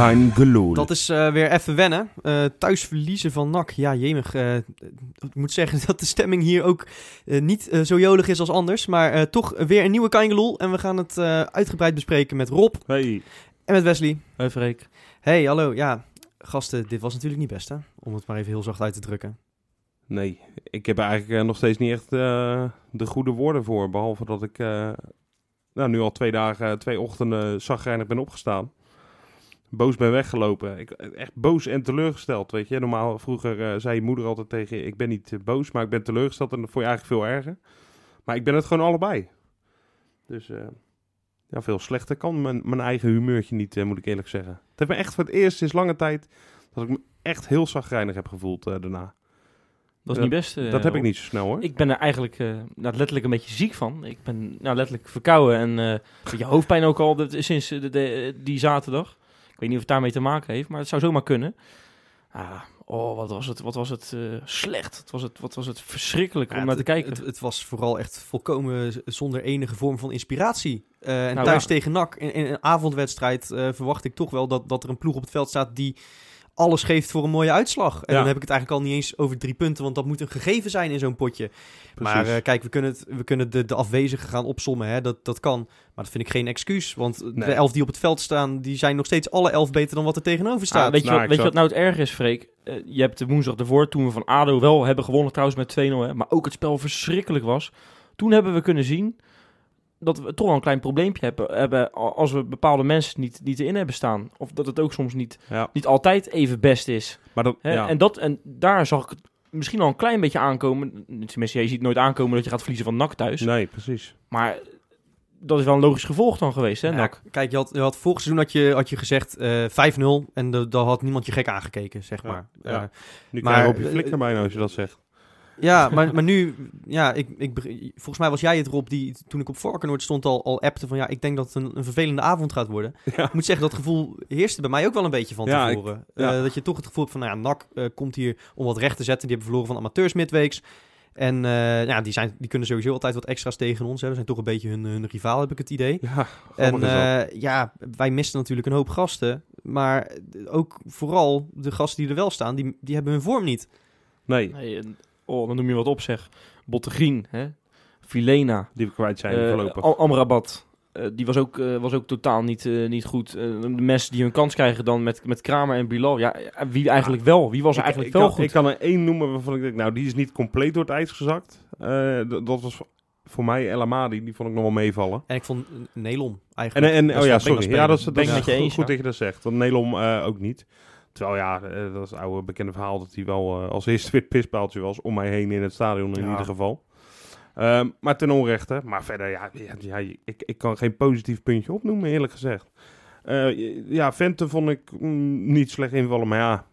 Kein gelul. Dat is eh, weer even wennen. Eh, thuis verliezen van NAC. Ja, jemig. eh, ik moet zeggen dat de stemming hier ook niet zo jolig is als anders. Maar eh, toch weer een nieuwe Kaingeloel. En we gaan het eh, uitgebreid bespreken met Rob Hey. en met Wesley. Hoi Freek. Hey, hallo. Ja, gasten, dit was natuurlijk niet best, hè? Om het maar even heel zacht uit te drukken. Nee, ik heb eigenlijk nog steeds niet echt eh, de goede woorden voor. Behalve dat ik eh, nou, nu al twee dagen, twee ochtenden zagrijnig ben opgestaan. Boos ben weggelopen. Ik, echt boos en teleurgesteld, weet je. Normaal, vroeger eh, zei je moeder altijd tegen je... Ik ben niet eh, boos, maar ik ben teleurgesteld. En dat vond je eigenlijk veel erger. Maar ik ben het gewoon allebei. Dus eh, ja, veel slechter kan mijn, mijn eigen humeurtje niet, moet ik eerlijk zeggen. Het heeft me echt voor het eerst sinds lange tijd... dat ik me echt heel zagrijnig heb gevoeld daarna. Dat is niet best. Dat heb ik niet zo snel hoor. Ik ben er eigenlijk nou, letterlijk een beetje ziek van. Ik ben nou, letterlijk verkouden en beetje hoofdpijn ook al sinds de, de- die zaterdag. Ik weet niet of het daarmee te maken heeft, maar het zou zomaar kunnen. Ah, oh, wat was het, wat was het eh, slecht. Het was het, wat was het verschrikkelijk om naar te kijken. Het, het was vooral echt volkomen zonder enige vorm van inspiratie. Eh, en Nou, thuis ja. tegen NAC, in, in een avondwedstrijd, eh, verwacht ik toch wel dat, dat er een ploeg op het veld staat die alles geeft voor een mooie uitslag. En Ja. dan heb ik het eigenlijk al niet eens over drie punten, want dat moet een gegeven zijn in zo'n potje. Maar eh, kijk, we kunnen, het, we kunnen de, de afwezigen gaan opsommen, hè? Dat, dat kan. Maar dat vind ik geen excuus, want de elf die op het veld staan, die zijn nog steeds alle elf beter dan wat er tegenover Ah, staat. weet je, Nou, wat, weet je wat nou het erg is, Freek? Eh, je hebt de woensdag ervoor, toen we van ADO wel hebben gewonnen trouwens met 2-0, hè, maar ook het spel verschrikkelijk was. Toen hebben we kunnen zien dat we toch wel een klein probleempje hebben, hebben als we bepaalde mensen niet, niet erin hebben staan. Of dat het ook soms niet, Ja, niet altijd even best is. maar dat, ja. En, dat, en daar zag ik het misschien al een klein beetje aankomen. Tenminste, je ziet nooit aankomen dat je gaat verliezen van NAC thuis. Nee, precies. Maar dat is wel een logisch gevolg dan geweest, hè, Ja, NAC? kijk, je had, je had vorig seizoen had je, had je gezegd eh 5-0 en de- daar had niemand je gek aangekeken, zeg maar. ja. Eh, Nu Maar, krijg je op je eh, flikker bijna als je dat zegt. Ja, maar, maar nu, ja, ik, ik, volgens mij was jij het Rob die toen ik op Varkenoord stond al, al appte van ja, ik denk dat het een, een vervelende avond gaat worden. Ja. Ik moet zeggen, dat gevoel heerste bij mij ook wel een beetje van Ja, ik- tevoren. ja. Eh, dat je toch het gevoel hebt van, nou ja, NAC eh, komt hier om wat recht te zetten. Die hebben verloren van amateurs midweeks. En eh, ja, die, zijn, die kunnen sowieso altijd wat extra's tegen ons. Hè. We zijn toch een beetje hun, hun rivaal, heb ik het idee. Ja, En eh, ja, wij misten natuurlijk een hoop gasten. Maar ook vooral de gasten die er wel staan, die, die hebben hun vorm niet. nee, Nee, en- oh, dan noem je wat op, zeg. Bottegrien, hè? Filena. die we kwijt zijn Eh, voorlopig. Am- Amrabat. eh, die was ook, eh, was ook totaal niet, eh, niet goed. De mensen die hun kans krijgen dan met, met Kramer en Bilal. Ja, wie eigenlijk wel? Wie was er Ik- eigenlijk ik, wel kan, goed? ik kan er één noemen waarvan ik denk, nou, die is niet compleet door het ijs gezakt. Eh, dat was voor- mij El Amadi, die vond ik nog wel meevallen. En ik vond Nelom En, eigenlijk. en, best oh ja, sorry. Ja, dat is, dat is goed, eens, goed ja. dat je dat zegt. Want Nelom ook niet. Terwijl ja, eh, dat is het oude bekende verhaal dat hij wel eh, als eerste weer pispaaltje was om mij heen in het stadion in Ja. ieder geval. Ehm, maar ten onrechte. Maar verder, ja, ja, ja, ik, ik kan geen positief puntje opnoemen, eerlijk gezegd. Eh, ja, Vente vond ik mm, niet slecht invallen, maar ja,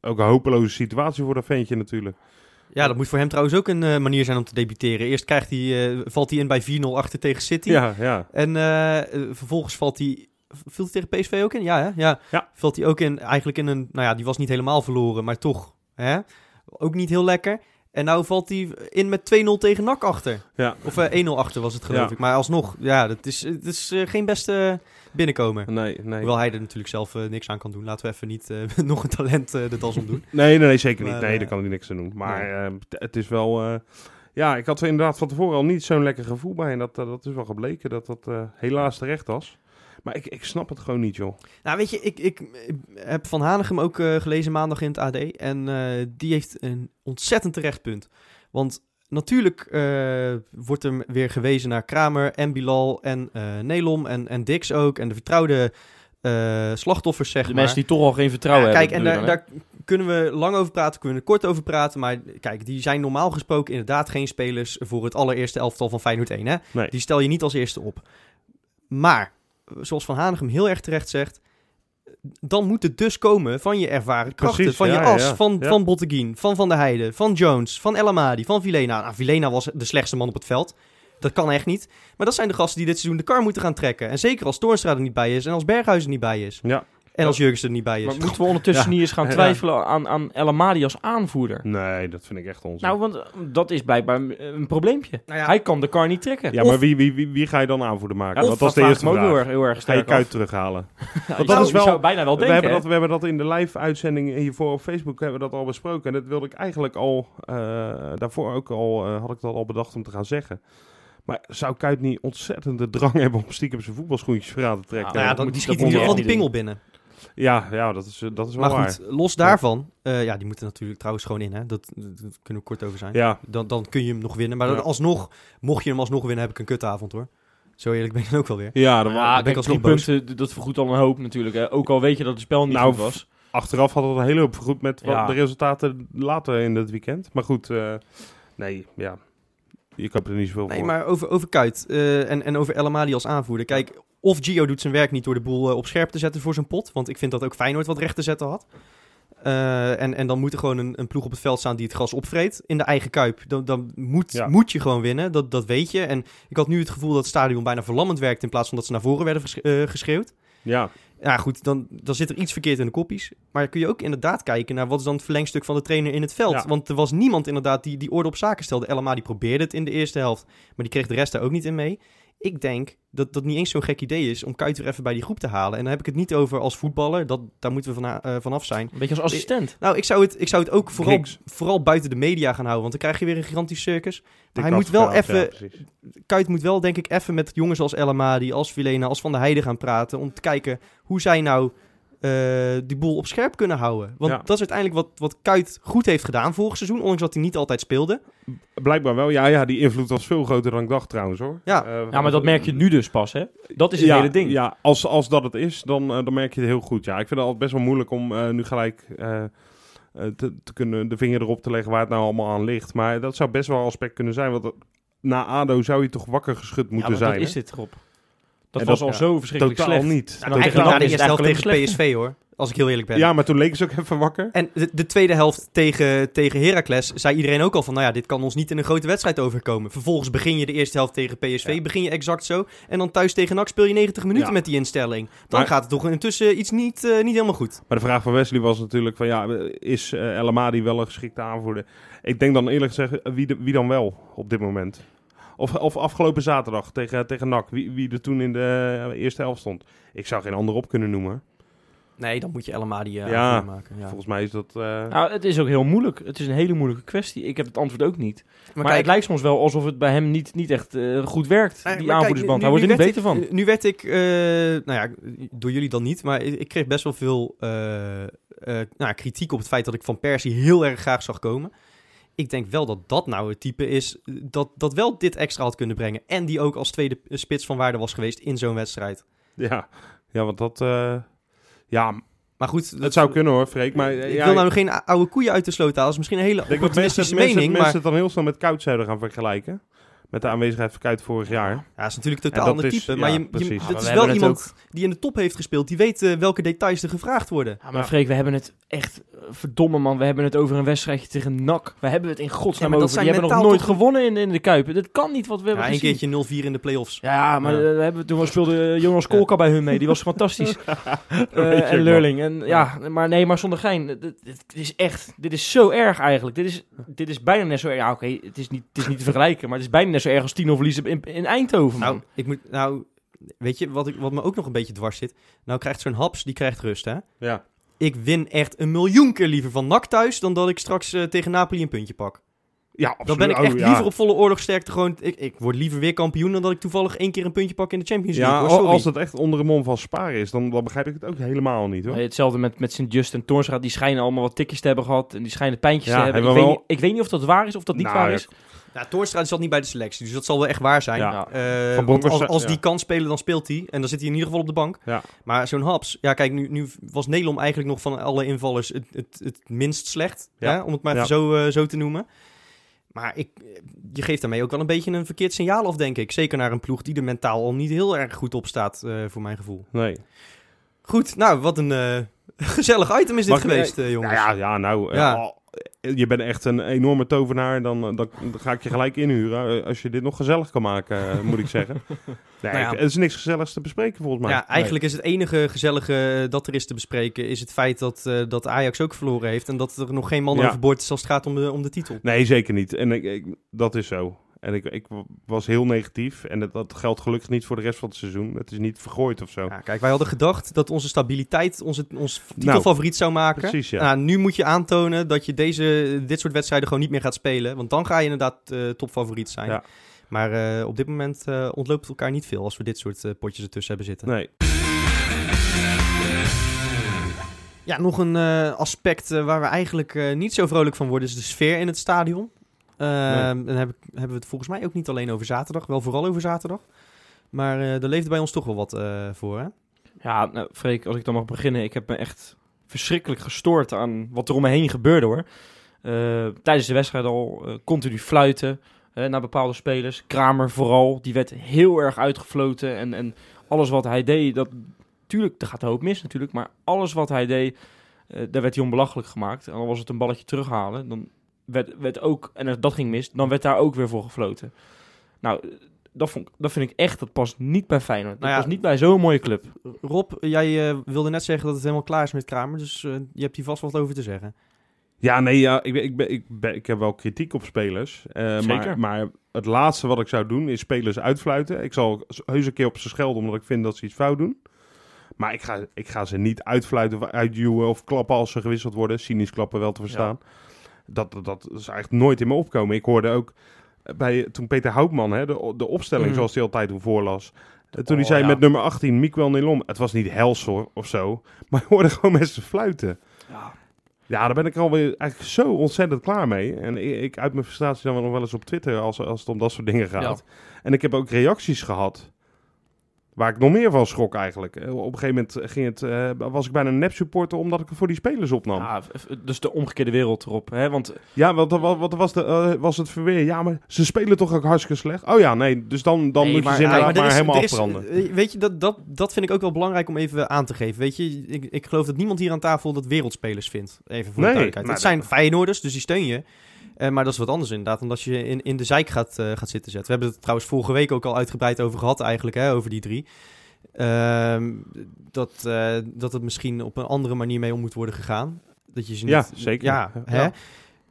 ook een hopeloze situatie voor dat ventje natuurlijk. Ja, dat moet voor hem trouwens ook een manier zijn om te debuteren. Eerst krijgt hij, valt hij in bij 4-0 achter tegen City. Ja, ja. En vervolgens valt hij... Viel hij tegen PSV ook in? Ja, hè? Ja. Ja. Valt hij ook in, eigenlijk in een... Nou ja, die was niet helemaal verloren, maar toch. Hè? Ook niet heel lekker. En nou valt hij in met 2-0 tegen NAC achter. Ja. Of eh 1-0 achter was het, geloof Ja. ik. Maar alsnog, ja, dat is, het is eh, geen beste binnenkomen. Nee, nee. Hoewel hij er natuurlijk zelf eh, niks aan kan doen. Laten we even niet nog een talent de das omdoen. Nee, nee, nee, zeker niet. Maar, nee, daar kan hij niks aan doen. Maar het is wel... ja, ik had er inderdaad van tevoren al niet zo'n lekker gevoel bij. En dat, dat is wel gebleken dat dat helaas terecht was. Maar ik, ik snap het gewoon niet, joh. Nou, weet je, ik, ik, ik heb Van Hanegem ook eh, gelezen maandag in het AD. En eh, die heeft een ontzettend terecht punt. Want natuurlijk eh, wordt er weer gewezen naar Kramer en Bilal en eh Nelom en, en Dix ook. En de vertrouwde eh, slachtoffers, zeg de maar. mensen die toch al geen vertrouwen Ja, hebben. Kijk, en daar, je dan, daar kunnen we lang over praten, kunnen we er kort over praten. Maar kijk, die zijn normaal gesproken inderdaad geen spelers voor het allereerste elftal van Feyenoord 1. Hè? Nee. Die stel je niet als eerste op. Maar, zoals Van Hanegem heel erg terecht zegt... dan moet het dus komen van je ervaren krachten. Precies, van je ja, as, ja. van, Ja. van Botteguin, van Van der Heijden, van Jones, van El Amadi, van Vilena. Nou, Vilena was de slechtste man op het veld. Dat kan echt niet. Maar dat zijn de gasten die dit seizoen de kar moeten gaan trekken. En zeker als Toornstra er niet bij is en als Berghuis er niet bij is. Ja, En als Jurgens er niet bij is. Maar moeten we ondertussen Ja. niet eens gaan Ja. twijfelen aan, aan El Amadi als aanvoerder? Nee, dat vind ik echt onzin. Nou, want eh, dat is blijkbaar een, een probleempje. Nou ja, Hij kan de kar niet trekken. ja, Of- maar wie, wie, wie, wie ga je dan aanvoerder maken? Ja, dat is de eerste vraag. heel erg, heel erg Ga je kuit terughalen? Ja, dat is wel- zou bijna wel We denken. hebben, dat, we hebben dat in de live-uitzending hiervoor op Facebook hebben we dat al besproken. En dat wilde ik eigenlijk al, eh, daarvoor ook al, eh, had ik dat al bedacht om te gaan zeggen. Maar zou Kuit niet ontzettend de drang hebben om stiekem zijn voetbalschoentjes voor aan te trekken? nou ja, dan, die schiet in ieder geval die pingel binnen. Ja, ja, dat is, dat is wel Maar waar. goed, los daarvan, eh, ja, die moeten natuurlijk trouwens gewoon in, hè. Dat, dat, dat kunnen we kort over zijn. Ja, Dan, dan kun je hem nog winnen. Maar Ja. dan alsnog, mocht je hem alsnog winnen, heb ik een kutavond, hoor. Zo eerlijk ben ik dan ook wel weer. ja, dat Ja, wa- ben ik alsnog drie boos. punten, dat vergoedt al een hoop natuurlijk. Hè. Ook al weet je dat het spel niet Nou, goed was. achteraf had het een hele hoop vergoed met wat Ja. de resultaten later in het weekend. Maar goed, eh, nee, ja. Je koopt er niet zoveel Nee, voor. maar over, over Kuit eh, en, en over El Amadi als aanvoerder. Kijk, of Gio doet zijn werk niet door de boel eh, op scherp te zetten voor zijn pot. Want ik vind dat ook Feyenoord wat recht te zetten had. Eh, en, en dan moet er gewoon een, een ploeg op het veld staan die het gras opvreet in de eigen kuip. Dan, dan moet, Ja. moet je gewoon winnen, dat, dat weet je. En ik had nu het gevoel dat het stadion bijna verlammend werkt in plaats van dat ze naar voren werden ges- eh, geschreeuwd. Ja, Ja, goed, dan, dan zit er iets verkeerd in de koppies. Maar kun je ook inderdaad kijken naar wat is dan het verlengstuk van de trainer in het veld. Ja. Want er was niemand inderdaad die, die orde op zaken stelde. Elma die probeerde het in de eerste helft, maar die kreeg de rest daar ook niet in mee. Ik denk dat dat niet eens zo'n gek idee is om Kuit weer even bij die groep te halen. En dan heb ik het niet over als voetballer, dat, daar moeten we van, eh, vanaf zijn. Een beetje als assistent. Nou, ik zou het, ik zou het ook vooral, Niks. vooral buiten de media gaan houden, want dan krijg je weer een gigantisch circus. dik hij moet wel ja, even- precies. Kuit moet wel, denk ik, even met jongens als El Amadi, als Vilena, als Van der Heijden gaan praten. Om te kijken hoe zij nou eh, die boel op scherp kunnen houden. Want Ja. dat is uiteindelijk wat, wat Kuit goed heeft gedaan vorig seizoen. Ondanks dat hij niet altijd speelde. Blijkbaar wel. Ja, ja, die invloed was veel groter dan ik dacht trouwens hoor. Ja. Eh, Ja, maar dat merk je nu dus pas, hè? Dat is het ja, hele ding. Ja, als, als dat het is, dan, eh, dan merk je het heel goed. Ja, ik vind het altijd best wel moeilijk om eh, nu gelijk te, te kunnen de vinger erop te leggen waar het nou allemaal aan ligt. Maar dat zou best wel een aspect kunnen zijn. Want na ADO zou je toch wakker geschud Ja, moeten maar zijn. dat is dit, Rob. Dat En was dat- al ja, zo verschrikkelijk Totaal slecht. niet. En Nou, tegen na de eerste helft eigenlijk tegen PSV hoor. Als ik heel eerlijk ben. Ja, maar toen leken ze ook even wakker. En de, de tweede helft tegen, tegen Heracles zei iedereen ook al van... nou ja, dit kan ons niet in een grote wedstrijd overkomen. Vervolgens begin je de eerste helft tegen PSV, Ja. begin je exact zo. En dan thuis tegen NAC speel je 90 minuten Ja. met die instelling. Dan Maar- gaat het toch intussen iets niet, eh, niet helemaal goed. Maar de vraag van Wesley was natuurlijk van ja, is eh El Amadi wel een geschikte aanvoerder? Ik denk dan eerlijk gezegd, wie, de- wie dan wel op dit moment? Of, of afgelopen zaterdag tegen, tegen NAC, wie, wie er toen in de eh, eerste helft stond. Ik zou geen ander op kunnen noemen. Nee, dan moet je El die uh, Ja. maken. Ja. Volgens mij is dat... eh, Nou, het is ook heel moeilijk. Het is een hele moeilijke kwestie. Ik heb het antwoord ook niet. Maar, kijk, het lijkt soms wel alsof het bij hem niet, niet echt eh, goed werkt, die maar kijk, aanvoerdersband. nu- Hij wordt er niet werd beter ik- van. Nu werd ik, eh, nou ja, door jullie dan niet, maar ik, ik kreeg best wel veel eh, eh, nou, kritiek op het feit dat ik Van Persie heel erg graag zag komen. Ik denk wel dat dat nou het type is dat, dat wel dit extra had kunnen brengen. En die ook als tweede spits van waarde was geweest in zo'n wedstrijd. ja. ja, want dat... eh, ja, Maar goed, het zou kunnen hoor, Freek. Maar eh, ik ja, wil nou geen ou- oude koeien uit de sloot halen. Dat is misschien een hele dat mensen, mensen, mening. mensen maar het dan heel snel met Koud zouden gaan vergelijken. Met de aanwezigheid van Kuit vorig jaar. ja, is natuurlijk een totaal ander is- type. ja, maar je, is we wel iemand die in de top heeft gespeeld. Die weet eh, welke details er gevraagd worden. Ja, maar Ja. Freek, we hebben het echt... eh, Verdomme man, we hebben het over een wedstrijdje tegen NAC. We hebben het in godsnaam over. Die hebben nog nooit toch- gewonnen in, in de Kuip. Dat kan niet wat we Ja, hebben een gezien. keertje 0-4 in de play-offs. Ja, maar Ja. eh, we hebben, toen speelde Jonas Kolka bij hun mee. Die was fantastisch. Eh, ook en wel. Leurling. En, ja, maar nee, maar zonder gein. Dit, dit- dit is echt... Dit is zo erg eigenlijk. Dit is, dit is bijna net zo erg. Ja, oké, het, is niet, het is niet te vergelijken. Maar het is bijna net zo erg als 10-0 verliezen in, in Eindhoven, man. Nou, ik moet, nou, weet je wat, ik, wat me ook nog een beetje dwars zit? Nou krijgt zo'n Haps, die krijgt rust, hè? Ja. Ik win echt een miljoen keer liever van NAC thuis... dan dat ik straks eh, tegen Napoli een puntje pak. Ja, absoluut. Dan ben ik Oh, echt ja. liever op volle oorlogsterkte gewoon... Ik, ik word liever weer kampioen... dan dat ik toevallig één keer een puntje pak in de Champions League. Ja, hoor. al- Sorry. als het echt onder de mond van sparen is, dan, dan begrijp ik het ook helemaal niet hoor. Nee, hetzelfde met, met Sint-Just en Toornstra. Die schijnen allemaal wat tikjes te hebben gehad. En die schijnen pijntjes Ja, te hebben. Ik weet, we niet, ik weet niet of dat waar is of dat niet Nou, waar ja, is. Nou, Toornstra zat niet bij de selectie, dus dat zal wel echt waar zijn. Ja. Eh, want als, als ja. die kan spelen, dan speelt hij. En dan zit hij in ieder geval op de bank. Ja. Maar zo'n Haps... Ja, kijk, nu, nu was Nelom eigenlijk nog van alle invallers het, het, het minst slecht. Ja. Om het maar even zo, eh, zo te noemen. Maar ik, je geeft daarmee ook wel een beetje een verkeerd signaal af, denk ik. Zeker naar een ploeg die er mentaal al niet heel erg goed op staat, eh, voor mijn gevoel. Nee. Goed, nou, wat een eh, gezellig item is dit Mag geweest, eh, jongens. Nou ja, ja, nou, eh, je bent echt een enorme tovenaar, dan, dan, dan ga ik je gelijk inhuren. eh, Als je dit nog gezellig kan maken, eh, moet ik zeggen. Nee, Nou ja. het is niks gezelligs te bespreken volgens mij. Ja, eigenlijk is het enige gezellige dat er is te bespreken... is het feit dat, eh, dat Ajax ook verloren heeft... en dat er nog geen man Ja. overboord is als het gaat om de, om de titel. Nee, zeker niet. En ik, ik- dat is zo. En ik, ik was heel negatief. En dat, dat geldt gelukkig niet voor de rest van het seizoen. Het is niet vergooid of zo. Ja, kijk, wij hadden gedacht dat onze stabiliteit ons, ons titelfavoriet zou maken. Nou, precies, ja. Nou, nu moet je aantonen dat je deze, dit soort wedstrijden gewoon niet meer gaat spelen. Want dan ga je inderdaad eh, topfavoriet zijn. Ja. Maar eh, op dit moment eh, ontloopt het elkaar niet veel als we dit soort potjes ertussen hebben zitten. Nee. Ja, nog een aspect waar we eigenlijk niet zo vrolijk van worden is de sfeer in het stadion. Ehm, Dan heb ik, hebben we het volgens mij ook niet alleen over zaterdag, wel vooral over zaterdag. Maar eh er leefde bij ons toch wel wat eh, voor, hè? Ja, nou, Freek, als ik dan mag beginnen. Ik heb me echt verschrikkelijk gestoord aan wat er om me heen gebeurde hoor. Eh, tijdens de wedstrijd al continu fluiten naar bepaalde spelers. Kramer vooral, die werd heel erg uitgefloten. En, en alles wat hij deed, dat, tuurlijk, er gaat een hoop mis natuurlijk. Maar alles wat hij deed, daar werd hij onbelachelijk gemaakt. En dan was het een balletje terughalen. Dan werd, werd ook, en als dat ging mis, dan werd daar ook weer voor gefloten. Nou, dat, vond, dat vind ik echt, dat past niet bij Feyenoord. Dat Nou ja, past niet bij zo'n mooie club. Rob, jij eh, wilde net zeggen dat het helemaal klaar is met Kramer, dus eh, je hebt hier vast wat over te zeggen. Ja, nee, ja, ik, ben, ik, ben, ik, ben, ik heb wel kritiek op spelers. eh, Zeker. Maar, maar het laatste wat ik zou doen is spelers uitfluiten. Ik zal heus een keer op ze schelden omdat ik vind dat ze iets fout doen. Maar ik ga, ik ga ze niet uitfluiten of uitduwen of klappen als ze gewisseld worden. Cynisch klappen wel te verstaan. Dat, dat is eigenlijk nooit in me opkomen. Ik hoorde ook bij, toen Peter Houtman hè, de, de opstelling Mhm. zoals hij altijd voorlas. Eh, Toen hij Oh, zei ja. met nummer 18, Miguel Nelom. Het was niet hels hoor, of zo. Maar ik hoorde gewoon mensen fluiten. Ja. Ja, daar ben ik alweer eigenlijk zo ontzettend klaar mee. En ik, ik uit mijn frustratie dan nog wel eens op Twitter als, als het om dat soort dingen gaat. En ik heb ook reacties gehad. Waar ik nog meer van schrok eigenlijk. Eh, Op een gegeven moment ging het, eh, was ik bijna een nep-supporter omdat ik het voor die spelers opnam. Ja, Ja, dus de omgekeerde wereld erop. Hè? Want want wat, wat was, de, eh, was het verweer? Ja, maar ze spelen toch ook hartstikke slecht? Oh ja, nee, dus dan, dan Nee, moet je maar- ze ja, inderdaad maar, helemaal is- afbranden. weet je, dat, dat, dat vind ik ook wel belangrijk om even aan te geven. Weet je, ik, ik geloof dat niemand hier aan tafel dat wereldspelers vindt. Even voor Nee, de duidelijkheid. maar Het zijn Feyenoorders, dus die steun je. Eh, maar dat is wat anders inderdaad, dan dat je in, in de zijk gaat, eh, gaat zitten zetten. We hebben het trouwens vorige week ook al uitgebreid over gehad eigenlijk, hè, over die drie. Ehm, dat, eh, dat het misschien op een andere manier mee om moet worden gegaan. Dat je ze niet, Ja, zeker. Ja, hè? Ja.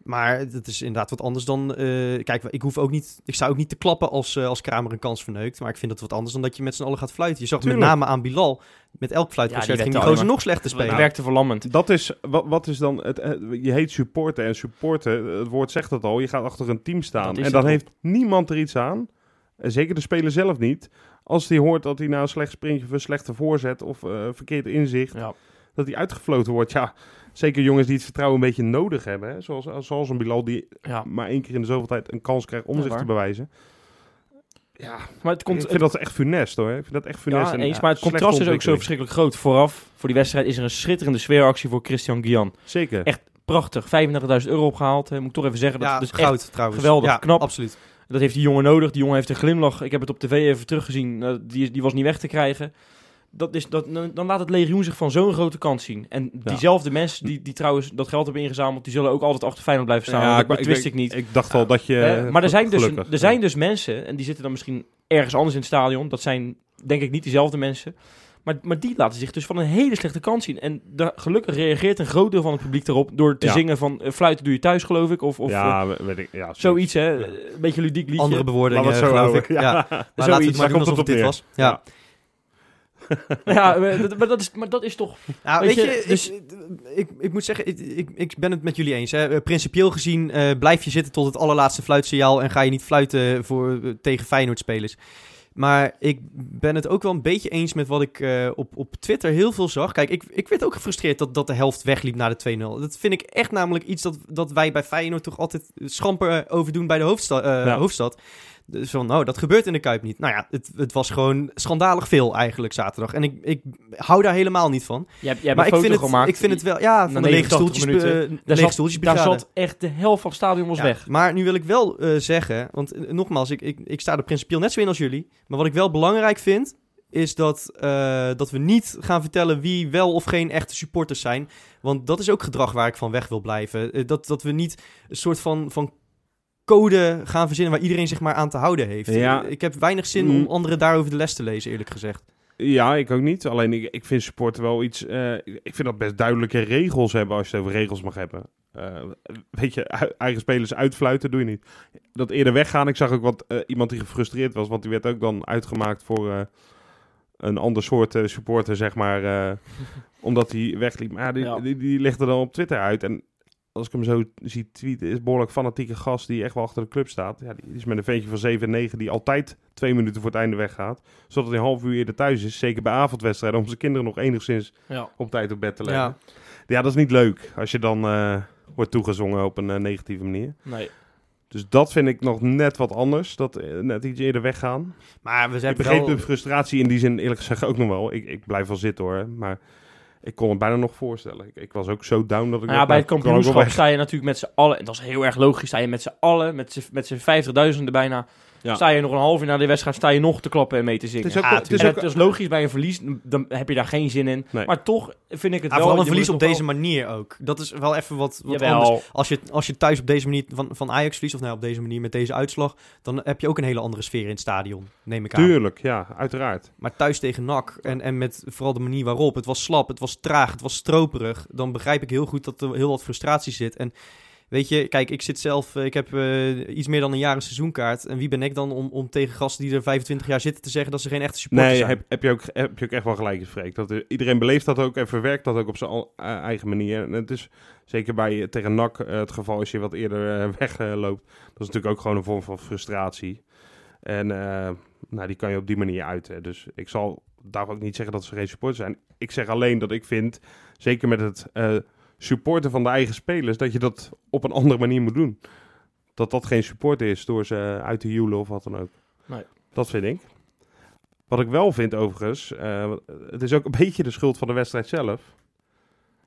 Maar het is inderdaad wat anders dan... eh, kijk, ik hoef ook niet... Ik zou ook niet te klappen als, eh, als Kramer een kans verneukt. Maar ik vind dat wat anders dan dat je met z'n allen gaat fluiten. Je zag Tuurlijk. met name aan Bilal. Met elk Ja, fluitconcert die ging die gozer nog slechter spelen. het werkte verlammend. Dat is, wat, wat is dan, het, eh, je heet supporten en supporten, het woord zegt het al, je gaat achter een team staan. Dat En dan heeft niemand er iets aan, en zeker de speler zelf niet, als hij hoort dat hij na een slecht sprintje of een slechte voorzet of eh, verkeerd inzicht, Ja. dat hij uitgefloten wordt. Ja, zeker jongens die het vertrouwen een beetje nodig hebben, hè? Zoals, zoals een Bilal die Ja. maar één keer in de zoveel tijd een kans krijgt om Ja, zich waar. te bewijzen. Ja, Maar het, komt, ik vind dat echt funest hoor. Ik vind dat echt funest. ja, en, eens, maar het contrast is ook zo verschrikkelijk groot. Vooraf, voor die wedstrijd, is er een schitterende sfeeractie voor Christian Guian. Zeker. Echt prachtig. 35.000 euro opgehaald. hè. Moet ik toch even zeggen. Dat ja, is dus echt goud trouwens. geweldig, ja, knap. absoluut. Dat heeft die jongen nodig. Die jongen heeft een glimlach. Ik heb het op tv even teruggezien. Eh, die, is- die was niet weg te krijgen. Dat is, dat, dan laat het legioen zich van zo'n grote kant zien. En diezelfde mensen die, die trouwens dat geld hebben ingezameld... die zullen ook altijd achter Feyenoord blijven staan. Ja, dat, ik- dat ik- wist ik niet. Ik dacht al dat je... Eh, maar er zijn, dus, gelukkig, er zijn dus mensen... en die zitten dan misschien ergens anders in het stadion. Dat zijn denk ik niet diezelfde mensen. Maar, maar die laten zich dus van een hele slechte kant zien. En daar, gelukkig reageert een groot deel van het publiek daarop... door te Ja. zingen van... eh, fluiten doe je thuis, geloof ik. Of, of ja, we- weet ik. Ja, zoiets, hè. Een beetje ludiek liedje. Andere bewoordingen, geloof ik. Ja. Ja. Maar laten we het Zoiets, maar doen alsof het dit was. Ja. ja, maar dat, is, maar dat is toch... Ja, Weet weet, je, je, dus- ik, ik, ik moet zeggen, ik, ik, ik ben het met jullie eens. Hè. Eh, Principieel gezien eh, blijf je zitten tot het allerlaatste fluitsignaal en ga je niet fluiten voor, eh, tegen Feyenoord-spelers. Maar ik ben het ook wel een beetje eens met wat ik eh, op, op Twitter heel veel zag. Kijk, ik, ik werd ook gefrustreerd dat, dat de helft wegliep na de 2-0. Dat vind ik echt namelijk iets dat, dat wij bij Feyenoord toch altijd schamper eh, over doen bij de eh, Ja. hoofdstad. Dus van, nou, dat gebeurt in de Kuip niet. Nou ja, het, het was gewoon schandalig veel eigenlijk zaterdag. En ik, ik hou daar helemaal niet van. Hebt- maar ik vind, het, ik vind het wel, ja, van de lege 89 stoeltjes, minuten. Daar lege zat, daar zat echt de helft van het stadion was Ja, weg. Maar nu wil ik wel eh, zeggen, want eh, nogmaals, ik, ik, ik sta er principieel net zo in als jullie. Maar wat ik wel belangrijk vind, is dat, dat we niet gaan vertellen wie wel of geen echte supporters zijn. Want dat is ook gedrag waar ik van weg wil blijven. Dat, dat we niet een soort van, van code gaan verzinnen waar iedereen zich maar aan te houden heeft. Ja. Ik heb weinig zin Mm. om anderen daarover de les te lezen, eerlijk gezegd. Ja, ik ook niet. Alleen ik, ik vind supporten wel iets. eh, ik vind dat best duidelijke regels hebben als je het over regels mag hebben. Eh, weet je, eigen spelers uitfluiten doe je niet. Dat eerder weggaan. Ik zag ook wat eh, iemand die gefrustreerd was, want die werd ook dan uitgemaakt voor een ander soort supporter, zeg maar. omdat hij wegliep. Maar die, Ja. Die, die legde dan op Twitter uit. En als ik hem zo zie tweeten, is behoorlijk fanatieke gast die echt wel achter de club staat. Ja, die is met een ventje van 7 en 9 die altijd twee minuten voor het einde weggaat. Zodat hij een half uur eerder thuis is. Zeker bij avondwedstrijden. Om zijn kinderen nog enigszins Ja. op tijd op bed te leggen. Ja. Ja, dat is niet leuk. Als je dan eh, wordt toegezongen op een eh, negatieve manier. Nee. Dus dat vind ik nog net wat anders. Dat eh, net iets eerder weggaan. Maar we Ik hebben begreep wel... de frustratie in die zin eerlijk gezegd ook nog wel. Ik, ik blijf wel zitten hoor. Maar ik kon het bijna nog voorstellen. Ik, ik was ook zo down dat ik... Nou ja, bij het kampioenschap sta je natuurlijk met z'n allen, en dat is heel erg logisch, sta je met z'n allen, met z'n- 50.000 bijna, Ja. sta je nog een half uur na de wedstrijd, sta je nog te klappen en mee te zingen. Het is ook, Ja, het is en ook, het is logisch bij een verlies, dan heb je daar geen zin in. Nee. Maar toch vind ik het Ja, wel... vooral een verlies op deze manier ook. Dat is wel even wat, wat Jawel. anders. Als je, als je thuis op deze manier van, van Ajax verliest, of nou op deze manier met deze uitslag, dan heb je ook een hele andere sfeer in het stadion, neem ik aan. Tuurlijk, ja, uiteraard. Maar thuis tegen NAC en, en met vooral de manier waarop, het was slap, het was traag, het was stroperig, dan begrijp ik heel goed dat er heel wat frustratie zit. En weet je, kijk, ik zit zelf, eh, ik heb eh, iets meer dan een jaar een seizoenkaart. En wie ben ik dan om, om tegen gasten die er 25 jaar zitten te zeggen dat ze geen echte supporters Nee, zijn? heb, heb, je ook, heb je ook echt wel gelijk in, Freek. Dat, er- iedereen beleeft dat ook en verwerkt dat ook op zijn eh, eigen manier. En het is zeker bij eh, tegen NAC eh, het geval als je wat eerder eh, wegloopt. dat is natuurlijk ook gewoon een vorm van frustratie. En eh, nou, die kan je op die manier uiten. Dus ik zal daar ook niet zeggen dat ze geen supporters zijn. Ik zeg alleen dat ik vind, zeker met het eh, supporten van de eigen spelers, dat je dat op een andere manier moet doen. Dat dat geen support is door ze uit te joelen of wat dan ook. Nee. Dat vind ik. Wat ik wel vind overigens, eh, het is ook een beetje de schuld van de wedstrijd zelf.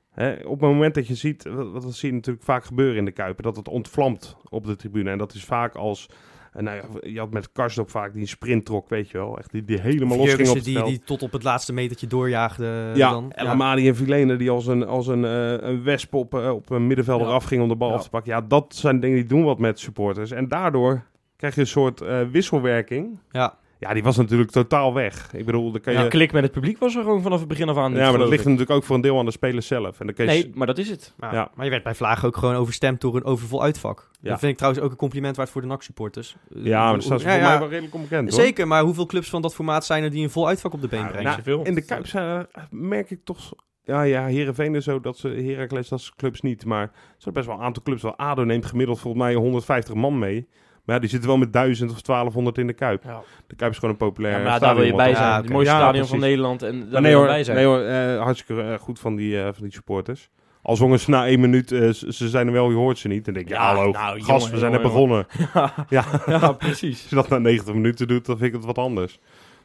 Hè, op het moment dat je ziet, wat, wat dat zie je natuurlijk vaak gebeuren in de Kuipen, dat het ontvlamt op de tribune. En dat is vaak als, eh, nou ja, je had met Karsdorp vaak die een sprint trok, weet je wel. Echt die, die helemaal los ging op het die, veld. die tot op het laatste metertje doorjaagde ja, dan. en Amadi en Vilene die als een, als een, eh, een wesp op, eh, op een middenveld Ja. eraf ging om de bal af te pakken. Ja, dat zijn dingen die doen wat met supporters. En daardoor krijg je een soort eh, wisselwerking. ja. Ja, die was natuurlijk totaal weg. Ik bedoel, dan kan je... Ja, klik met het publiek was er gewoon vanaf het begin af aan. Ja, maar dat ligt ik. natuurlijk ook voor een deel aan de spelers zelf. En dan je Nee, maar dat is het. Maar, Ja. maar je werd bij Vlagen ook gewoon overstemd door een overvol uitvak. Ja. Dat vind ik trouwens ook een compliment waard voor de NAC-supporters. Ja, maar dat staat voor ja. mij wel redelijk onbekend, hoor. Zeker, maar hoeveel clubs van dat formaat zijn er die een vol uitvak op de been brengen? nou, in de Kuip zijn, er- merk ik toch... Ja, ja, Heerenveen is zo, dat ze Heracles, dat clubs niet. Maar er zijn best wel een aantal clubs. Wel ADO neemt gemiddeld volgens mij 150 man mee. Maar ja, die zitten wel met 1000 of 1200 in de Kuip. Ja. De Kuip is gewoon een populair Ja, maar daar wil je bij zijn. Ja, Het mooiste Ja, stadion precies. van Nederland. En daar Maar wil je hoor, bij zijn. nee hoor eh, hartstikke eh, goed van die, eh, van die supporters. Al zongen ze na één minuut, eh, ze zijn er wel, je hoort ze niet. Dan denk je, Ja, hallo, nou, gast, jongen, we zijn net jongen, begonnen. Ja, ja, precies. als je dat na 90 minuten doet, dan vind ik het wat anders.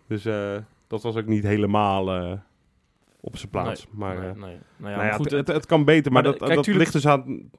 Dus eh, dat was ook niet helemaal eh, op zijn plaats. maar nee, eh, nee. Nou ja, nou ja, goed, het, het- kan beter, maar, maar dat, kijk, dat tuurlijk- ligt dus aan,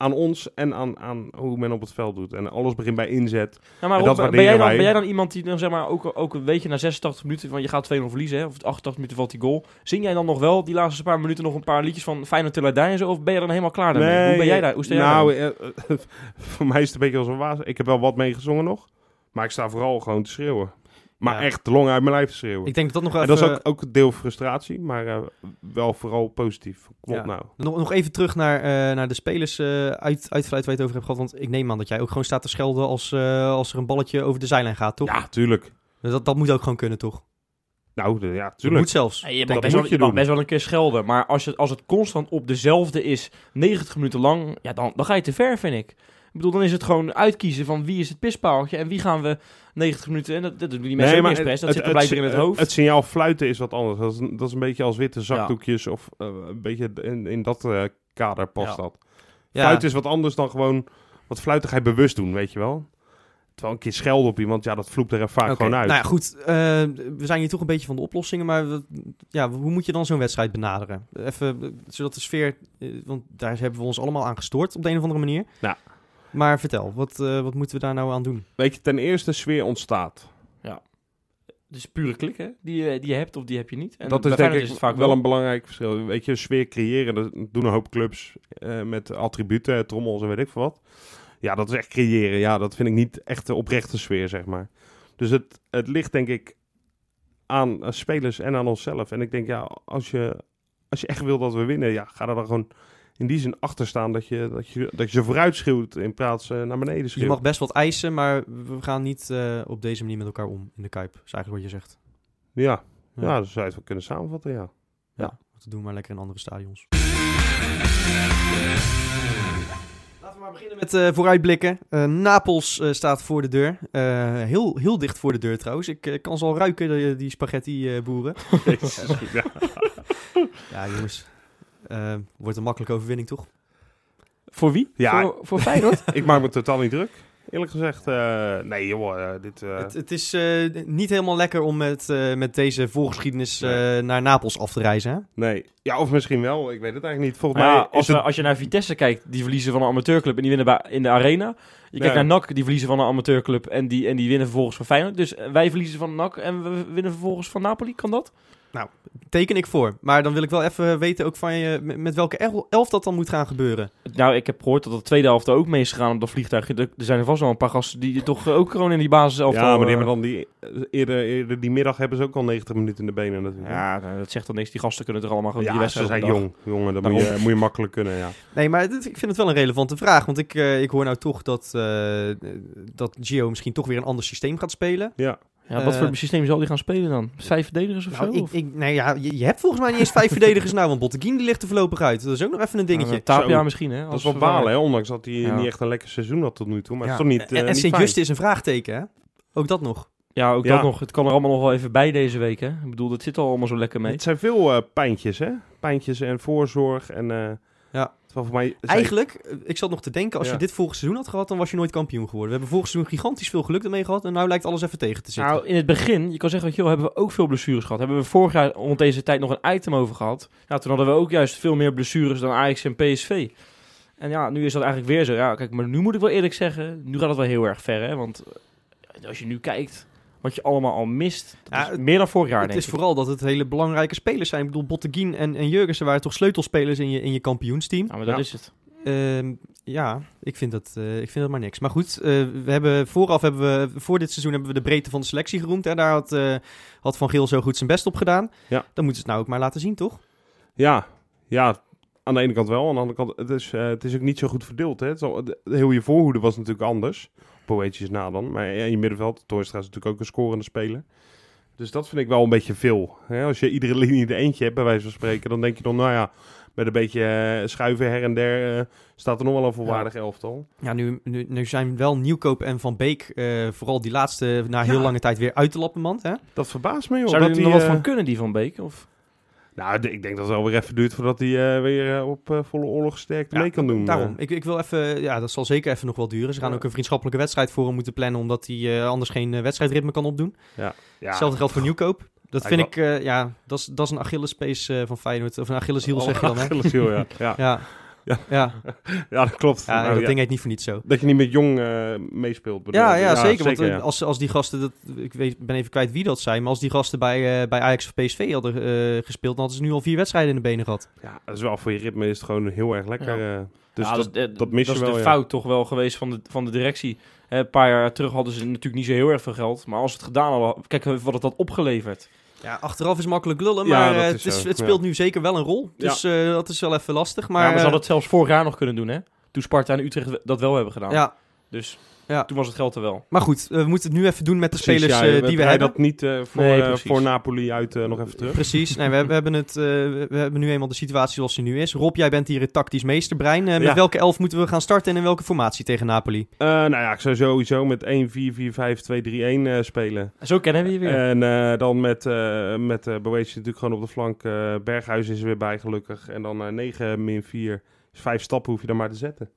aan ons en aan, aan hoe men op het veld doet. En alles begint bij inzet. Ja, maar En Rob, dat ben, jij dan, ben jij dan iemand die dan zeg maar ook, ook een beetje na 86 minuten, van je gaat 2-0 verliezen, hè, of 88 minuten valt die goal. Zing jij dan nog wel die laatste paar minuten nog een paar liedjes van Feyenoord Till I Die en zo, of ben je dan helemaal klaar daarmee? Hoe ben jij daar? Hoe sta jij nou, daar? eh, voor mij is het een beetje als een waas. Ik heb wel wat meegezongen nog, maar ik sta vooral gewoon te schreeuwen. Maar Ja. echt de long uit mijn lijf te schreeuwen. Ik denk dat dat nog en even... dat is ook, ook een deel frustratie, maar eh, wel vooral positief. Ja. nou. Nog, nog even terug naar, eh, naar de spelers eh uit, uitfluit waar je het over hebt gehad. Want ik neem aan dat jij ook gewoon staat te schelden als, eh, als er een balletje over de zijlijn gaat, toch? Ja, tuurlijk. Dat, dat moet ook gewoon kunnen, toch? Nou, de- ja, Dat tuurlijk. moet zelfs. Je, mag best moet wel, je je mag doen. best wel een keer schelden, maar als, je, als het constant op dezelfde is, 90 minuten lang, ja, dan, dan ga je te ver, vind ik. Ik bedoel, dan is het gewoon uitkiezen van wie is het pispaaltje en wie gaan we 90 minuten... En dat, dat doen die mensen ook niet expres, dat zit er blijkbaar in het hoofd. Het, signaal fluiten is wat anders. Dat is, een- dat is een beetje als witte zakdoekjes of eh, een beetje in, in dat eh, kader past Ja. dat. Ja. Fluiten is wat anders dan gewoon wat fluitigheid bewust doen, weet je wel. Terwijl een keer schelden op iemand, ja, dat vloept er vaak gewoon uit. Nou ja, goed. eh, we zijn hier toch een beetje van de oplossingen. Maar we- ja, hoe moet je dan zo'n wedstrijd benaderen? Even, zodat de sfeer... want daar hebben we ons allemaal aan gestoord op de een of andere manier. Ja. Maar vertel, wat, eh, wat moeten we daar nou aan doen? Weet je, ten eerste sfeer ontstaat. Ja. Is pure klik, hè? Die, je- die je hebt of die heb je niet. En dat is denk ik is vaak wel een belangrijk verschil. Weet je, sfeer creëren, dat doen een hoop clubs eh, met attributen, trommels en weet ik veel wat. Ja, dat is echt creëren. Ja, dat vind ik niet echt de oprechte sfeer, zeg maar. Dus het, het ligt denk ik aan eh, spelers en aan onszelf. En ik denk, ja, als je, als je echt wil dat we winnen, ja, ga er dan gewoon in die zin achter staan dat je, dat je, dat je ze vooruit schreeuwt in plaats van naar beneden Je schreeuwt. mag best wat eisen, maar we gaan niet eh, op deze manier met elkaar om in de Kuip. Dat is eigenlijk wat je zegt. Ja, Ja. ja. dat zou je het wel kunnen samenvatten, ja. Dat doen we maar lekker in andere stadions. Laten we maar beginnen met eh, vooruitblikken. Eh, Napels eh, staat voor de deur. Eh, heel, heel dicht voor de deur trouwens. Ik eh, kan ze al ruiken, die, die spaghetti-boeren. ja. ja, jongens. Eh, wordt een makkelijke overwinning, toch? Voor wie? Ja. Voor, voor Feyenoord? Ik maak me totaal niet druk. Eerlijk gezegd, eh, nee joh, eh, dit... eh, Het, het is eh, niet helemaal lekker om met, eh, met deze voorgeschiedenis eh, Nee. naar Napels af te reizen. Hè? nee. Ja, of misschien wel, ik weet het eigenlijk niet. Volgens Maar mij ja, als, is het... we- als je naar Vitesse kijkt, die verliezen van een amateurclub en die winnen in de arena. Je kijkt naar NAC, die verliezen van een amateurclub en die, en die winnen vervolgens van Feyenoord. Dus wij verliezen van NAC en we winnen vervolgens van Napoli. Kan dat? Teken ik voor. Maar dan wil ik wel even weten ook van je met, welke el- elf dat dan moet gaan gebeuren. Nou, ik heb gehoord dat de tweede helft er ook mee is gegaan op dat vliegtuig. Er, er zijn er vast wel een paar gasten die toch eh, ook gewoon in die basis elftal... Ja, maar die eh, hebben dan die... Eerder, eerder die middag hebben ze ook al 90 minuten in de benen natuurlijk. Ja, nou, dat zegt dan niks. Die gasten kunnen toch allemaal gewoon ja die ze wedstrijd zijn jong. Jongen, dat moet je, Daarom. moet je makkelijk kunnen, ja. Nee, maar dit- ik vind het wel een relevante vraag. Want ik, eh, ik hoor nou toch dat, eh, dat Gio misschien toch weer een ander systeem gaat spelen. Ja, Ja, wat Eh, voor systeem zal die gaan spelen dan? Vijf verdedigers of Nou, zo? ik, Of- ik, nee, ja, je, je hebt volgens mij niet eens vijf verdedigers nou. Want Botteguin die ligt er voorlopig uit. Dat is ook nog even een dingetje. Nou, Tapia Zo. misschien, hè? dat als is wel balen, hè. Ondanks dat hij Ja. niet echt een lekker seizoen had tot nu toe. Maar Ja. het is toch niet, eh en en niet Sint fijn. Just is een vraagteken, hè? Ook dat nog. Ja, ook Ja. dat nog. Het kan er allemaal nog wel even bij deze week, hè? Ik bedoel, dat zit al allemaal zo lekker mee. Het zijn veel eh, pijntjes, hè. Pijntjes en voorzorg en... eh Ja. Terwijl voor mij... Eigenlijk, eh, ik zat nog te denken, als Ja. je dit vorig seizoen had gehad, dan was je nooit kampioen geworden. We hebben vorig seizoen gigantisch veel geluk ermee gehad. En nu lijkt alles even tegen te zitten. Nou, in het begin, je kan zeggen, joh, hebben we ook veel blessures gehad. Hebben we vorig jaar rond deze tijd nog een item over gehad. Ja, toen hadden we ook juist veel meer blessures dan Ajax en PSV. En ja, nu is dat eigenlijk weer zo. Ja, kijk, maar nu moet ik wel eerlijk zeggen, nu gaat het wel heel erg ver, hè? Want eh, als je nu kijkt wat je allemaal al mist, dat Ja, is meer dan vorig jaar, het denk is ik. vooral dat het hele belangrijke spelers zijn. Ik bedoel, Botteguin en, en Jurgensen waren toch sleutelspelers in je, in je kampioensteam. Ja, maar dat Ja. is het. Ehm, ja, ik vind, dat, eh, ik vind dat maar niks. Maar goed, eh, we hebben, vooraf hebben we, voor dit seizoen hebben we de breedte van de selectie geroemd. Hè? Daar had, eh, had Van Geel zo goed zijn best op gedaan. Ja. Dan moeten ze het nou ook maar laten zien, toch? Ja, ja, aan de ene kant wel. Aan de andere kant, het is, eh, het is ook niet zo goed verdeeld. Hè. Het is al- de, heel je voorhoede was natuurlijk anders. Poëtjes na dan. Maar in je middenveld, Toornstra is natuurlijk ook een scorende speler. Dus dat vind ik wel een beetje veel. Hè. Als je iedere linie er eentje hebt, bij wijze van spreken, dan denk je dan, nou ja, met een beetje eh, schuiven her en der eh, staat er nog wel een volwaardig elftal. Ja, nu, nu, nu zijn wel Nieuwkoop en Van Beek, eh, vooral die laatste, na heel Ja. lange tijd weer uit de lappenmand. Hè? Dat verbaast me, joh. Zou dat er nog wat van kunnen, die Van Beek? Of? Nou, ik denk dat het wel weer even duurt voordat hij eh, weer eh, op eh, volle oorlogsterkte Ja, mee kan doen. Daarom, ik, ik wil even, ja, dat zal zeker even nog wel duren. Ze gaan Ja. ook een vriendschappelijke wedstrijd voor hem moeten plannen, omdat hij anders geen wedstrijdritme kan opdoen. ja. Hetzelfde geldt voor Nieuwkoop. Dat vind ik, ja, dat is, dat is een Achillespees eh, van Feyenoord. Of een Achilleshiel zeg je dan, hè? Achilleshiel, ja. ja. Ja, Ja. dat klopt. ja, Nou, dat ja. ding heet niet voor niets zo. Dat je niet met jong eh, meespeelt. bedoel Ja, ja, zeker. Want eh, ja. als, als die gasten, dat, ik weet, ben even kwijt wie dat zijn, maar als die gasten bij, eh, bij Ajax of PSV hadden eh, gespeeld, dan hadden ze nu al vier wedstrijden in de benen gehad. Ja, dat is wel voor je ritme is het gewoon heel erg lekker. dus Ja, dat, is- dat mis je is wel, de ja. fout toch wel geweest van de, van de directie. Hè, een paar jaar terug hadden ze natuurlijk niet zo heel erg veel geld. Maar als ze het gedaan hadden, kijk wat het had opgeleverd. Ja, achteraf is makkelijk lullen, Ja, maar eh, het, is, het ja. speelt nu zeker wel een rol. Dus eh, dat is wel even lastig. Maar, Maar, maar ze eh, hadden het zelfs vorig jaar nog kunnen doen, hè? Toen Sparta en Utrecht dat wel hebben gedaan. ja, Dus Ja. toen was het geld er wel. maar goed, eh, we moeten het nu even doen met de Precies, spelers ja, eh, we die we hebben. dat niet eh, voor, Nee, voor Napoli uit nog even terug. Precies. Nee, we, hebben- we, hebben het, eh, we hebben nu eenmaal de situatie zoals die nu is. Rob, jij bent hier het tactisch meesterbrein. Met Ja. welke elf moeten we gaan starten en in welke formatie tegen Napoli? Eh, nou ja, ik zou sowieso met 1-4-4-5-2-3-1 eh, spelen. En zo kennen we je weer. En eh, dan met, eh met eh Boetje natuurlijk gewoon op de flank. Berghuis is er weer bij gelukkig. En dan eh 9 min 4 is 5 stappen hoef je dan maar te zetten.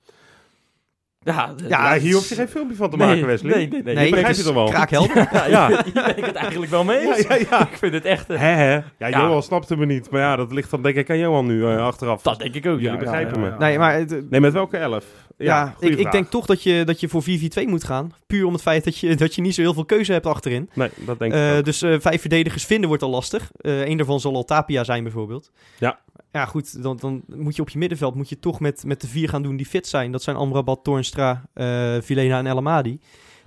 Ja, de- Ja, hier hoef je geen filmpje van te nee, maken, Wesley. Nee, nee, nee. Nee, begrijp het je wel? kraakhelder. Ja, Ja. Hier ben ik het eigenlijk wel mee eens. Ja, ja, ja. Ik vind het echt... eh, Hè, hè? Ja, Ja. Johan snapte me niet. Maar ja, dat ligt dan denk ik aan Johan nu eh, achteraf. dat denk ik ook, Jullie ja. begrijpen Ja, me. Nee, maar het, Nee, met welke elf? ja, ik, ik denk toch dat je, dat je voor 4-4-2 moet gaan. Puur om het feit dat je, dat je niet zo heel veel keuze hebt achterin. Nee, dat denk ik Eh, ook. dus eh, vijf verdedigers vinden wordt al lastig. Eén daarvan zal al Tapia zijn bijvoorbeeld. Ja. Ja, goed, dan, dan moet je op je middenveld moet je toch met, met de vier gaan doen die fit zijn. Dat zijn Amrabat, Toornstra, eh Vilena en El Amadi.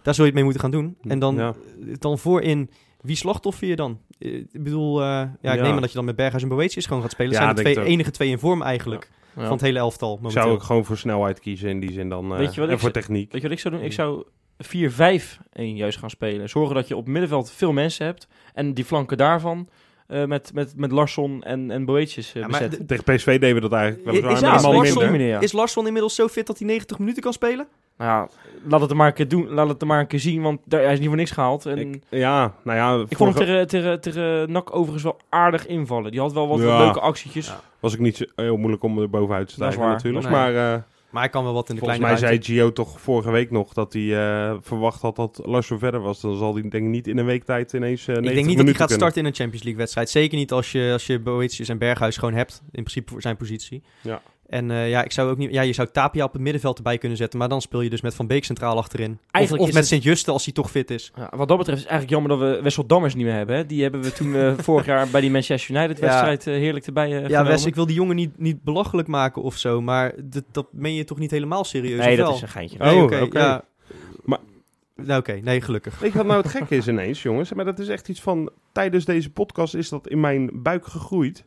Daar zul je het mee moeten gaan doen. En dan, Ja. dan voorin, wie slachtoffer je dan? Eh, ik bedoel, eh, ja, ik Ja. neem aan dat je dan met Berghuis en Boetius gewoon gaat spelen. Dat Ja, zijn de denk twee, ik enige twee in vorm eigenlijk Ja. van het hele elftal Ik momenteel. zou ook gewoon voor snelheid kiezen in die zin dan. eh, Weet je wat en ik voor techniek. Weet je wat ik zou doen? Ik zou 4-5-1 juist gaan spelen. Zorgen dat je op middenveld veel mensen hebt. En die flanken daarvan eh, met, met, met Larsson en, en Boetjes eh Ja, maar bezetten. Tegen PSV deden we dat eigenlijk wel Is- ja, man Larsson- minder. minder, ja. Is Larsson inmiddels zo fit dat hij 90 minuten kan spelen? Nou ja, laat het er maar een keer doen. Laat het er maar een keer zien, want daar, hij is niet voor niks gehaald. En ik, Ik, ja, nou ja, vond hem tegen, tegen NAC overigens wel aardig invallen. Die had wel wat Ja. leuke actietjes. Ja. was ik niet zo heel moeilijk om er bovenuit te Dat is stijgen waar, natuurlijk. Maar eh, Maar hij kan wel wat in de volgens kleine mij zei. Gio toch vorige week nog dat hij eh, verwacht had dat Larsson verder was. Dan zal hij denk ik niet in een week tijd ineens 90 Ik denk niet dat hij gaat kunnen. starten in een Champions League wedstrijd. Zeker niet als je, als je Boetius en Berghuis gewoon hebt. In principe voor zijn positie. Ja. En eh, ja, ik zou ook niet, ja, je zou Tapia op het middenveld erbij kunnen zetten. Maar dan speel je dus met Van Beek centraal achterin. Of, Eigenlijk of is met het- Sint-Juste als hij toch fit is. Ja, wat dat betreft is het eigenlijk jammer dat we Wessel Dammers niet meer hebben. Hè. Die hebben we toen eh, vorig jaar bij die Manchester United Ja. wedstrijd eh, heerlijk erbij eh Ja, genomen. Wes, ik wil die jongen niet, niet belachelijk maken of zo. Maar dat, dat meen je toch niet helemaal serieus? Nee, of dat wel? is een geintje. Oh, Nee, oké. oké. ja. Maar- Nou, oké. Nee, gelukkig. Je wat nou het gekke is ineens, jongens? Maar dat is echt iets van... Tijdens deze podcast is dat in mijn buik gegroeid.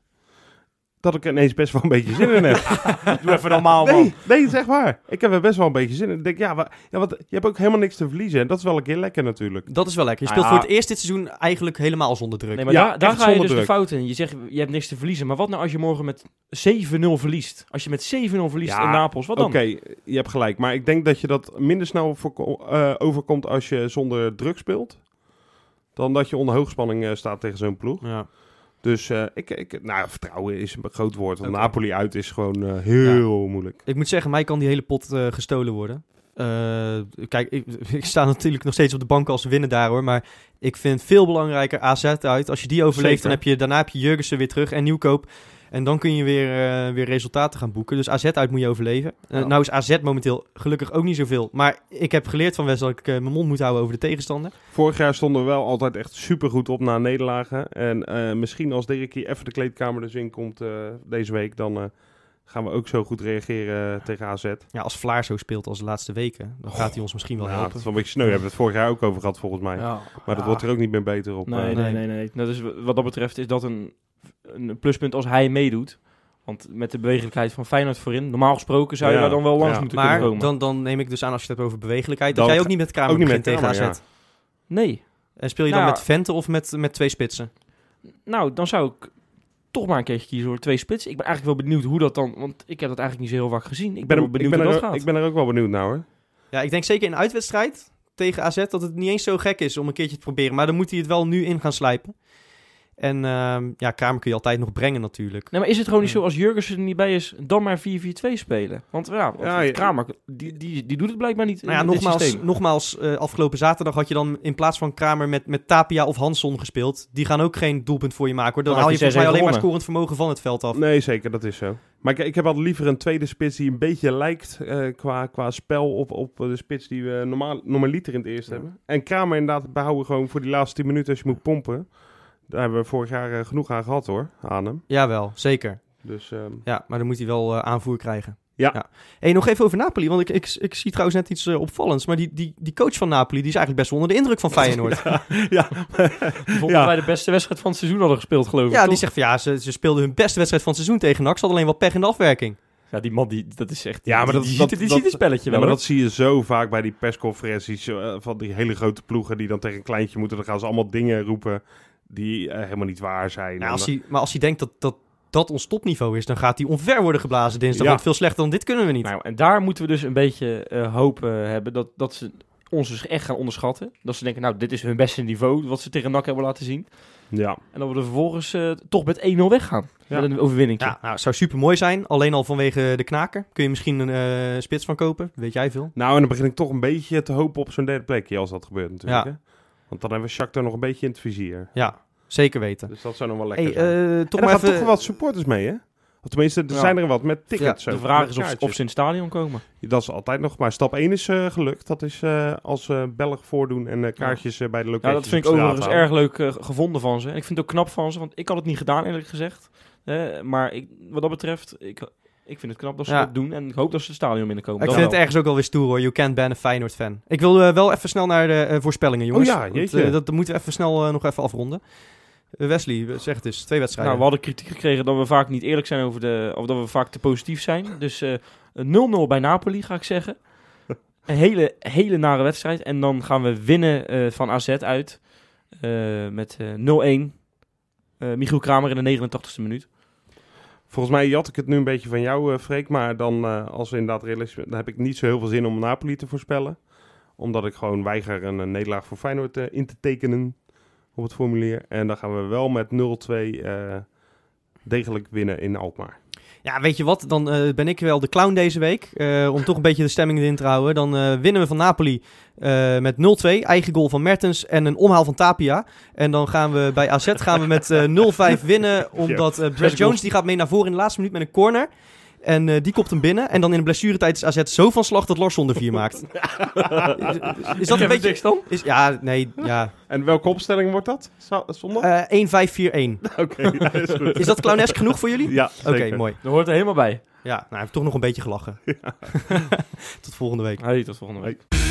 Dat ik ineens best wel een beetje zin in heb. Doe even normaal, man. Nee, nee, zeg maar. Ik heb er best wel een beetje zin in. Ik denk, ja, ja wat, je hebt ook helemaal niks te verliezen. En dat is wel een keer lekker natuurlijk. Dat is wel lekker. Je Nou speelt ja. voor het eerst dit seizoen eigenlijk helemaal zonder druk. Nee, maar Ja, daar, daar ga je zonder dus de druk. fout in. Je zegt, je hebt niks te verliezen. Maar wat nou als je morgen met 7-0 verliest? Als je met 7-0 verliest Ja, in Napels, wat Oké, dan? je hebt gelijk. Maar ik denk dat je dat minder snel eh, overkomt als je zonder druk speelt. Dan dat je onder hoogspanning eh, staat tegen zo'n ploeg. Ja. Dus eh, ik, ik, nou, vertrouwen is een groot woord. Want. Napoli uit is gewoon eh, heel moeilijk. Ik moet zeggen, mij kan die hele pot eh, gestolen worden. Kijk, ik, ik sta natuurlijk nog steeds op de bank als winnen daar hoor. Maar ik vind veel belangrijker AZ uit. Als je die overleeft, Zeker. dan heb je, daarna heb je Jurgensen weer terug en Nieuwkoop. En dan kun je weer, eh, weer resultaten gaan boeken. Dus AZ uit moet je overleven. Eh, Ja. Nou is AZ momenteel gelukkig ook niet zoveel. Maar ik heb geleerd van Wes dat ik eh, mijn mond moet houden over de tegenstander. Vorig jaar stonden we wel altijd echt supergoed op na nederlagen. En eh, misschien als Dirk hier even de kleedkamer dus in komt eh, deze week, dan eh, gaan we ook zo goed reageren tegen AZ. Ja, als Vlaar zo speelt als de laatste weken, dan gaat hij ons misschien wel Ja, dat helpen. is wel een beetje sneu. Hebben we het vorig jaar ook over gehad volgens mij. Ja. Maar dat wordt er ook niet meer beter op. Nee, nee, nee, nee. Nou, dus wat dat betreft is dat een, een pluspunt als hij meedoet. Want met de bewegelijkheid van Feyenoord voorin, normaal gesproken zou je Ja, daar dan wel langs ja. moeten Maar kunnen komen. dan, dan neem ik dus aan als je het hebt over bewegelijkheid, dat Dan jij ook niet met Kramer ook niet begint met tegen AZ. Nee. En speel je Nou, dan met Vente of met, met twee spitsen? Nou, dan zou ik toch maar een keertje kiezen voor twee splits. Ik ben eigenlijk wel benieuwd hoe dat dan... Want ik heb dat eigenlijk niet zo heel vaak gezien. Ik Ik ben ben, wel er, ik, benieuwd ben hoe er, dat gaat. ik ben er ook wel benieuwd naar hoor. Ja, ik denk zeker in een uitwedstrijd tegen AZ dat het niet eens zo gek is om een keertje te proberen. Maar dan moet hij het wel nu in gaan slijpen. En ehm, ja, Kramer kun je altijd nog brengen natuurlijk. Nee, maar is het gewoon niet zo als Jurgensen er niet bij is, dan maar 4-4-2 spelen? Want ja, want Ja, je- Kramer, die, die, die doet het blijkbaar niet Nou ja, nogmaals, nogmaals eh, afgelopen zaterdag had je dan in plaats van Kramer met, met Tapia of Hansson gespeeld. Die gaan ook geen doelpunt voor je maken. Hoor. Dan Dan haal je volgens mij alleen 6-1 maar scorend vermogen van het veld af. Nee, zeker, dat is zo. Maar ik, ik heb altijd liever een tweede spits die een beetje lijkt eh, qua, qua spel op, op de spits die we normaal, normaliter in het eerst Ja. hebben. En Kramer inderdaad behouden gewoon voor die laatste 10 minuten als je moet pompen. Daar hebben we vorig jaar eh, genoeg aan gehad hoor, aan hem. Jawel, zeker. Dus ehm, Ja, maar dan moet hij wel eh, aanvoer krijgen. Ja. Hey, nog even over Napoli, want ik, ik, ik zie trouwens net iets eh, opvallends. Maar die, die, die coach van Napoli die is eigenlijk best wel onder de indruk van Feyenoord. ja, ja, Die Ja. wij de beste wedstrijd van het seizoen hadden gespeeld, geloof ik. die toch? zegt van ja, ze, ze speelden hun beste wedstrijd van het seizoen tegen NAC. Ze hadden alleen wel pech in de afwerking. Ja, die man, die, dat is echt... Ja, maar dat- die, dat- ziet, die dat- ziet het spelletje Ja, wel. maar hoor. dat zie je zo vaak bij die persconferenties van die hele grote ploegen die dan tegen een kleintje moeten. Dan gaan ze allemaal dingen roepen die eh, helemaal niet waar zijn. Nou, als dan- hij, maar als hij denkt dat, dat dat ons topniveau is, dan gaat hij onver worden geblazen dinsdag. Ja. Want veel slechter dan dit kunnen we niet. Nou, en daar moeten we dus een beetje eh, hoop eh, hebben dat, dat ze ons dus echt gaan onderschatten. Dat ze denken, nou, dit is hun beste niveau wat ze tegen NAC hebben laten zien. Ja. En dat we er vervolgens eh, toch met 1-0 weggaan. Ja. Met een overwinning. Ja, nou, zou super mooi zijn. Alleen al vanwege de knaker. Kun je misschien een eh, spits van kopen. Weet jij veel? Nou, en dan begin ik toch een beetje te hopen op zo'n derde plekje als dat gebeurt natuurlijk. Ja. Hè? Want dan hebben we Shakhtar nog een beetje in het vizier. Ja, zeker weten. Dus dat zou nog wel lekker Hey, zijn. eh, toch en er maar gaan even... toch wel wat supporters mee, hè? Of tenminste, er Ja. zijn er wat met tickets. Ja, de vraag is of, ze in het stadion komen. Dat is altijd nog. Maar stap 1 is eh, gelukt. Dat is eh, als eh Belg voordoen en eh, kaartjes bij de locatie. Ja, dat vind ik overigens erg leuk gevonden van ze. En ik vind het ook knap van ze, want ik had het niet gedaan eerlijk gezegd. Eh, maar ik, wat dat betreft, ik, ik vind het knap dat ze Ja. dat doen. En ik hoop dat ze het stadion binnenkomen. Ik vind het ergens ook wel weer stoer hoor. You can't ban a Feyenoord fan. Ik wil eh, wel even snel naar de eh, voorspellingen, jongens. Oh ja, Want, jeetje. eh, dat, dat moeten we even snel nog even afronden. Wesley, zeg het eens. Twee wedstrijden. Nou, we hadden kritiek gekregen dat we vaak niet eerlijk zijn over de... Of dat we vaak te positief zijn. Dus eh, een 0-0 bij Napoli, ga ik zeggen. Een hele, hele nare wedstrijd. En dan gaan we winnen van AZ uit. met eh 0-1. Eh Michiel Kramer in de 89ste minuut. Volgens mij jat ik het nu een beetje van jou, eh Freek. Maar dan, eh, als we inderdaad realistisch dan heb ik niet zo heel veel zin om Napoli te voorspellen. Omdat ik gewoon weiger een, eh, nederlaag voor Feyenoord eh, in te tekenen op het formulier. En dan gaan we wel met 0-2 eh, degelijk winnen in Alkmaar. Ja, weet je wat? Dan eh, ben ik wel de clown deze week. Eh, om toch een beetje de stemming erin te houden. Dan eh, winnen we van Napoli met 0-2. Eigen goal van Mertens en een omhaal van Tapia. En dan gaan we bij AZ gaan we met eh 0-5 winnen. Omdat Brad. Jones die gaat mee naar voren in de laatste minuut met een corner. En eh, die kopt hem binnen. En dan in de blessuretijd is AZ zo van slag dat Larsson er 4 maakt. is, is dat een beetje... dan? Is, ja, nee, ja. En welke opstelling wordt dat? Zondag? Eh 1-5-4-1. Oké, dat is goed. Is dat clownesk genoeg voor jullie? Ja, Oké, mooi. Dat hoort er helemaal bij. Ja, nou, ik heb toch nog een beetje gelachen. Tot volgende week. Hey, tot volgende week. Hey.